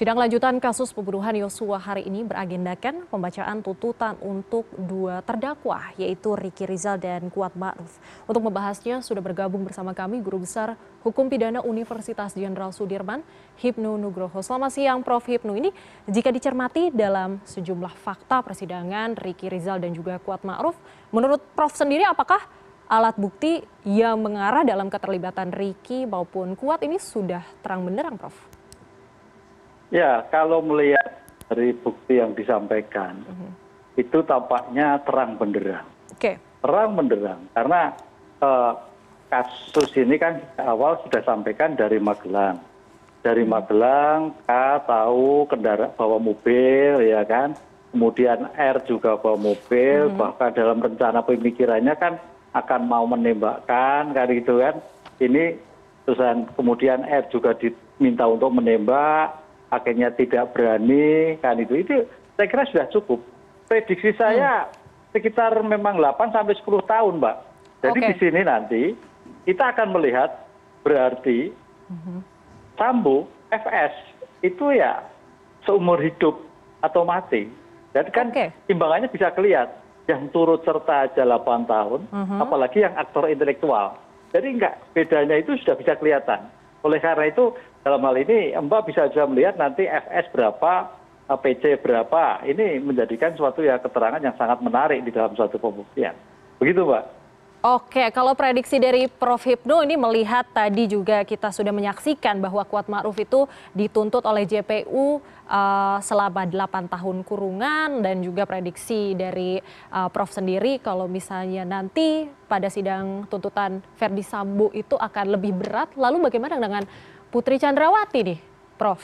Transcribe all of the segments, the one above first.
Sidang lanjutan kasus pembunuhan Yosua hari ini beragendakan pembacaan tuntutan untuk dua terdakwa yaitu Riki Rizal dan Kuat Ma'ruf. Untuk membahasnya sudah bergabung bersama kami Guru Besar Hukum Pidana Universitas Jenderal Sudirman, Hipnu Nugroho. Selamat siang Prof. Hipnu. Ini jika dicermati dalam sejumlah fakta persidangan Riki Rizal dan juga Kuat Ma'ruf, menurut Prof sendiri apakah alat bukti yang mengarah dalam keterlibatan Riki maupun Kuat ini sudah terang benderang Prof? Ya kalau melihat dari bukti yang disampaikan mhm. itu tampaknya terang benderang terang benderang karena eh, kasus ini kan awal sudah sampaikan dari Magelang dari mhm. Magelang K tahu kendaraan bawa mobil ya kan kemudian R juga bawa mobil mhm. bahkan dalam rencana pemikirannya kan akan mau menembakkan kan gitu kan ini terusan kemudian R juga diminta untuk menembak akhirnya tidak berani kan itu itu saya kira sudah cukup prediksi saya hmm. sekitar memang 8 sampai 10 tahun mbak jadi okay. di sini nanti kita akan melihat berarti hmm. Sambo FS itu ya seumur hidup atau mati jadi kan okay. imbangannya bisa kelihatan yang turut serta aja 8 tahun hmm. apalagi yang aktor intelektual jadi enggak bedanya itu sudah bisa kelihatan oleh karena itu dalam hal ini mbak bisa juga melihat nanti fs berapa pc berapa ini menjadikan suatu ya keterangan yang sangat menarik di dalam suatu pembuktian begitu mbak Oke, kalau prediksi dari Prof. Hipno ini melihat tadi juga kita sudah menyaksikan bahwa Kuat Ma'ruf itu dituntut oleh JPU uh, eh, selama 8 tahun kurungan dan juga prediksi dari uh, Prof sendiri kalau misalnya nanti pada sidang tuntutan Verdi Sambo itu akan lebih berat. Lalu bagaimana dengan Putri Candrawati nih, Prof?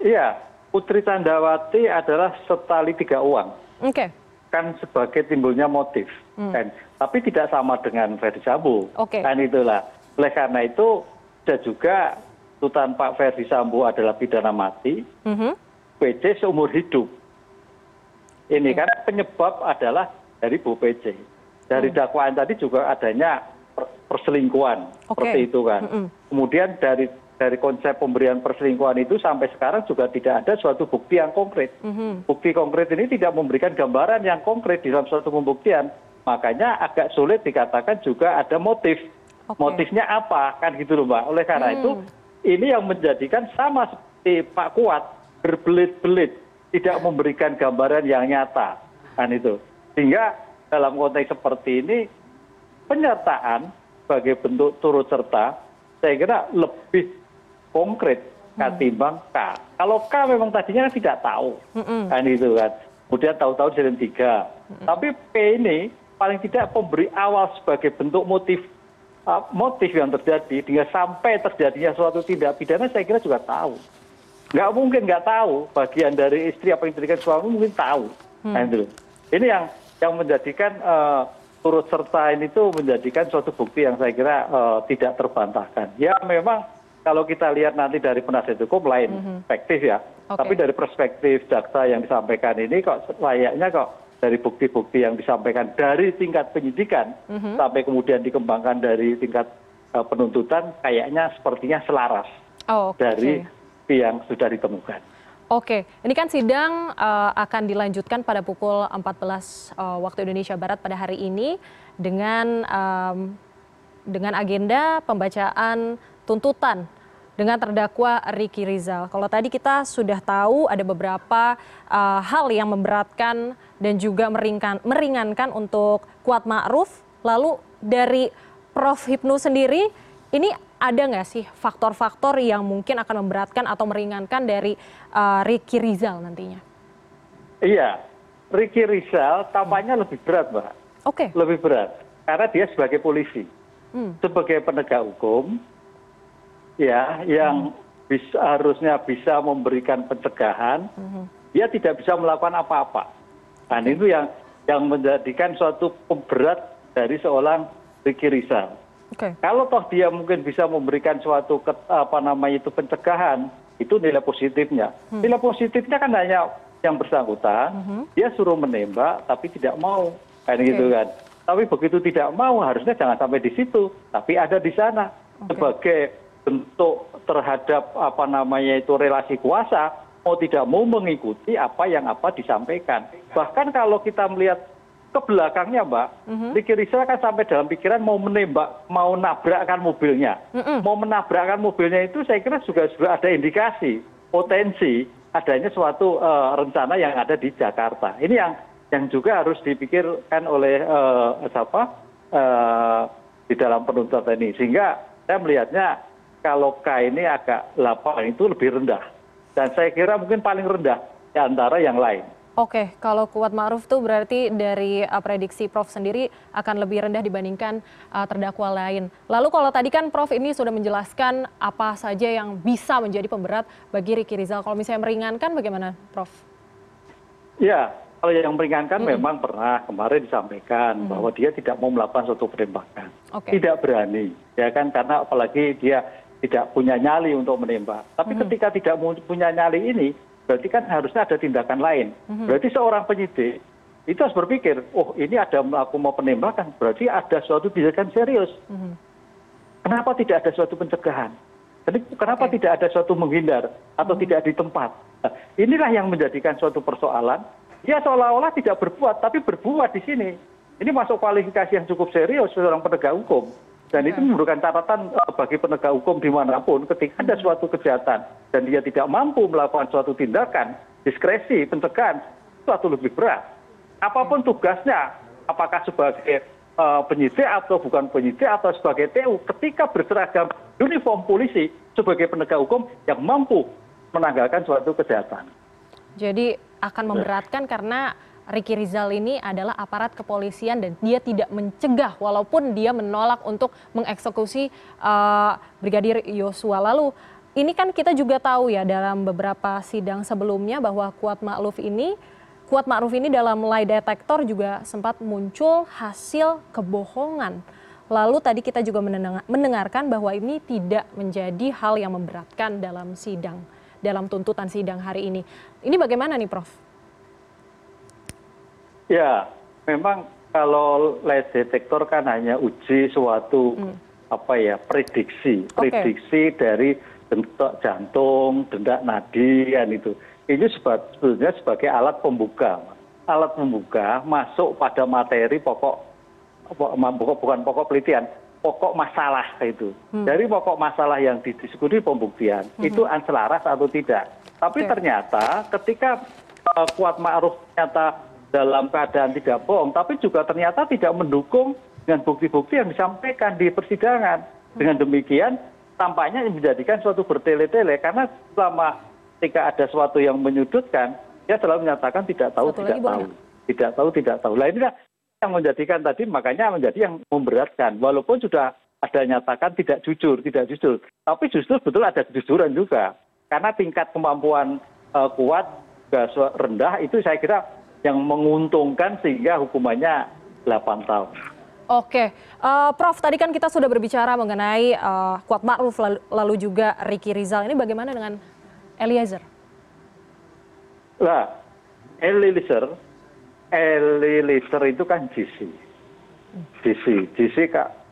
Iya, Putri Candrawati adalah setali tiga uang. Oke. Okay kan sebagai timbulnya motif hmm. kan tapi tidak sama dengan Ferdi Sambo kan itulah oleh karena itu ada juga tuntutan Pak Ferdi Sambo adalah pidana mati hmm. PC seumur hidup ini kan penyebab adalah dari Bu PC dari hmm. dakwaan tadi juga adanya perselingkuhan seperti itu kan kemudian dari dari konsep pemberian perselingkuhan itu sampai sekarang juga tidak ada suatu bukti yang konkret. Mhm. Bukti konkret ini tidak memberikan gambaran yang konkret di dalam suatu pembuktian. Makanya agak sulit dikatakan juga ada motif. Motifnya apa? Kan gitu loh Mbak. Oleh karena itu hmm. ini yang menjadikan sama seperti Pak Kuat berbelit-belit tidak memberikan gambaran yang nyata. Kan itu. Sehingga dalam konteks seperti ini penyertaan sebagai bentuk turut serta saya kira lebih konkret ketimbang K. Kalau K memang tadinya kan tidak tahu, kan itu kan. Kemudian tahu-tahu jadi tiga. Tapi P ini paling tidak pemberi awal sebagai bentuk motif uh, motif yang terjadi hingga sampai terjadinya suatu tindak pidana saya kira juga tahu. Nggak mungkin nggak tahu bagian dari istri apa yang terjadi suami mungkin tahu. Mm. Nah, itu. Ini yang yang menjadikan uh, turut serta ini tuh menjadikan suatu bukti yang saya kira uh, tidak terbantahkan. Ya memang kalau kita lihat nanti dari penasihat hukum lain mhm. perspektif ya tapi dari perspektif jaksa yang disampaikan ini kok layaknya kok dari bukti bukti yang disampaikan dari tingkat penyidikan mhm. sampai kemudian dikembangkan dari tingkat eh, penuntutan kayaknya sepertinya selaras oh, dari yang sudah ditemukan. Oke, ini kan sidang uh, akan dilanjutkan pada pukul 14 uh, eh, waktu Indonesia Barat pada hari ini dengan um, dengan agenda pembacaan tuntutan dengan terdakwa Riki Rizal. Kalau tadi kita sudah tahu ada beberapa uh, hal yang memberatkan dan juga meringan, meringankan untuk Kuat Ma'ruf. Lalu dari Prof Hipnu sendiri, ini ada nggak sih faktor-faktor yang mungkin akan memberatkan atau meringankan dari uh, Riki Rizal nantinya? Iya, Riki Rizal tampaknya hmm. lebih berat, Mbak. Oke. Okay. Lebih berat, karena dia sebagai polisi. Hmm. Sebagai penegak hukum, ya yang harusnya bisa memberikan pencegahan mm-hmm. dia tidak bisa melakukan apa apa dan itu yang yang menjadikan suatu pemberat dari seorang Ricky Rizal. Kalau toh dia mungkin bisa memberikan suatu apa namanya itu pencegahan, itu nilai positifnya. Hmm. Nilai positifnya kan hanya yang bersangkutan, hmm. dia suruh menembak tapi tidak mau, kan okay. gitu kan. Tapi begitu tidak mau harusnya jangan sampai di situ, tapi ada di sana okay. sebagai bentuk terhadap apa namanya itu relasi kuasa mau tidak mau mengikuti apa yang apa disampaikan bahkan kalau kita melihat ke belakangnya mbak mhm. Ricky Rizal kan sampai dalam pikiran mau menembak mau nabrakkan mobilnya mau menabrakkan mobilnya itu saya kira juga sudah ada indikasi potensi adanya suatu uh, rencana yang ada di Jakarta ini yang yang juga harus dipikirkan oleh uh, siapa uh, di dalam penuntutan ini sehingga saya melihatnya kalau K ini agak 8 itu lebih rendah. Dan saya kira mungkin paling rendah di antara yang lain. Oke, kalau kuat ma'ruf itu berarti dari uh, prediksi Prof sendiri akan lebih rendah dibandingkan uh, terdakwa lain. Lalu kalau tadi kan Prof ini sudah menjelaskan apa saja yang bisa menjadi pemberat bagi Ricky Rizal. Kalau misalnya meringankan bagaimana Prof? Ya, kalau yang meringankan hmm. memang pernah kemarin disampaikan hmm. bahwa dia tidak mau melakukan suatu penembakan. Okay. Tidak berani, ya kan karena apalagi dia tidak punya nyali untuk menembak tapi hmm. ketika tidak punya nyali ini berarti kan harusnya ada tindakan lain. Hmm. berarti seorang penyidik itu harus berpikir oh ini ada aku mau penembakan. Berarti ada suatu tindakan serius. Hmm. kenapa tidak ada suatu pencegahan? Kenapa tidak ada suatu menghindar atau tidak di tempat? Nah, inilah yang menjadikan suatu persoalan. Dia seolah-olah tidak berbuat tapi berbuat di sini. Ini masuk kualifikasi yang cukup serius seorang penegak hukum dan itu memerlukan catatan eh, bagi penegak hukum di mana pun ketika ada suatu kejahatan dan dia tidak mampu melakukan suatu tindakan diskresi pencegahan suatu lebih berat. Apa pun tugasnya apakah sebagai uh, penyidik atau bukan penyidik atau sebagai TU ketika berseragam uniform polisi sebagai penegak hukum yang mampu menanggalkan suatu kejahatan. Jadi akan memberatkan karena Ricky Rizal ini adalah aparat kepolisian dan dia tidak mencegah walaupun dia menolak untuk mengeksekusi uh, Brigadir Yosua. Lalu ini kan kita juga tahu ya dalam beberapa sidang sebelumnya bahwa Kuat Ma'ruf ini Kuat Ma'ruf ini dalam lie detektor juga sempat muncul hasil kebohongan. Lalu tadi kita juga mendengarkan bahwa ini tidak menjadi hal yang memberatkan dalam sidang, dalam tuntutan sidang hari ini. Ini bagaimana nih Prof? Ya memang kalau lie detector kan hanya uji suatu hmm. apa ya prediksi. Prediksi dari bentuk jantung detak nadi kan itu. Ini sebetulnya sebagai alat pembuka alat pembuka masuk pada materi pokok bukan pokok penelitian pokok masalah itu. Hmm. dari pokok masalah yang didiskusi pembuktian hmm. itu anselaras atau tidak. Tapi ternyata ketika uh, kuat ma'ruf ternyata dalam keadaan tidak bohong tapi juga ternyata tidak mendukung dengan bukti bukti yang disampaikan di persidangan. Dengan demikian tampaknya menjadikan suatu bertele tele karena selama ketika ada suatu yang menyudutkan dia selalu menyatakan tidak tahu tidak tahu. Tidak tahu tidak tahu. Lah ini yang menjadikan tadi makanya menjadi yang memberatkan. Walaupun sudah ada nyatakan tidak jujur tidak jujur. Tapi justru betul ada kejujuran juga. Karena tingkat kemampuan uh, kuat juga rendah itu saya kira yang menguntungkan sehingga hukumannya delapan tahun. Oke, uh, Prof. Tadi kan kita sudah berbicara mengenai uh, Kuat Ma'ruf lalu, lalu juga Ricky Rizal. Ini bagaimana dengan Eliezer? Lah, Eliezer, Eliezer itu kan GC. GC, GC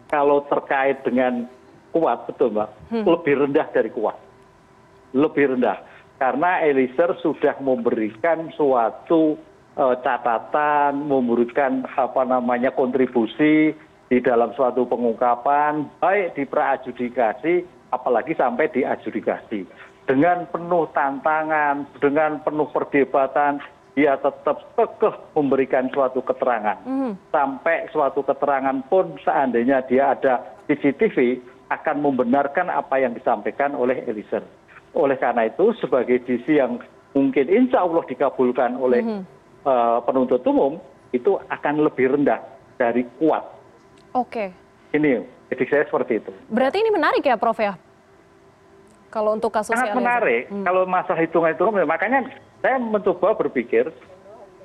kalau terkait dengan Kuat, betul Mbak, hmm. lebih rendah dari Kuat. Lebih rendah. Karena Eliezer sudah memberikan suatu catatan memberikan apa namanya kontribusi di dalam suatu pengungkapan baik di praadjudikasi apalagi sampai di adjudikasi. Dengan penuh tantangan dengan penuh perdebatan dia tetap kekeh memberikan suatu keterangan. Mm. sampai suatu keterangan pun seandainya dia ada CCTV akan membenarkan apa yang disampaikan oleh Eliezer. Oleh karena itu sebagai DC yang mungkin insya Allah dikabulkan oleh mm Eh, penuntut umum itu akan lebih rendah dari kuat. Oke. Ini jadi saya seperti itu. Berarti ini menarik ya Prof ya? Kalau untuk kasus Sangat menarik. Hmm. Kalau masalah hitungan-hitungan, makanya saya mencoba berpikir,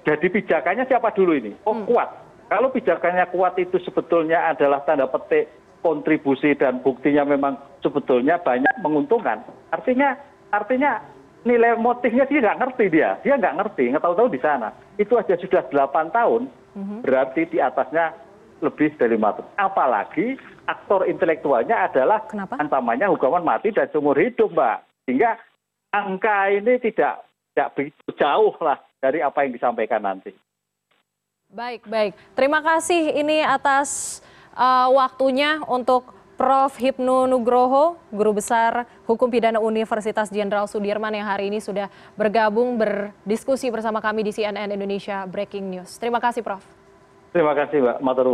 jadi pijakannya siapa dulu ini? Oh hmm. kuat. Kalau pijakannya kuat itu sebetulnya adalah tanda petik kontribusi dan buktinya memang sebetulnya banyak menguntungkan. Artinya, artinya nilai motifnya dia nggak ngerti dia dia nggak ngerti nggak tahu tahu di sana itu aja sudah delapan tahun mhm. berarti di atasnya lebih dari lima tahun apalagi aktor intelektualnya adalah Kenapa? ancamannya hukuman mati dan seumur hidup mbak sehingga angka ini tidak tidak begitu jauh lah dari apa yang disampaikan nanti. Baik, baik. Terima kasih ini atas uh, waktunya untuk Prof. Hipnu Nugroho, Guru Besar Hukum Pidana Universitas Jenderal Sudirman yang hari ini sudah bergabung berdiskusi bersama kami di CNN Indonesia Breaking News. Terima kasih, Prof. Terima kasih, Mbak. Matur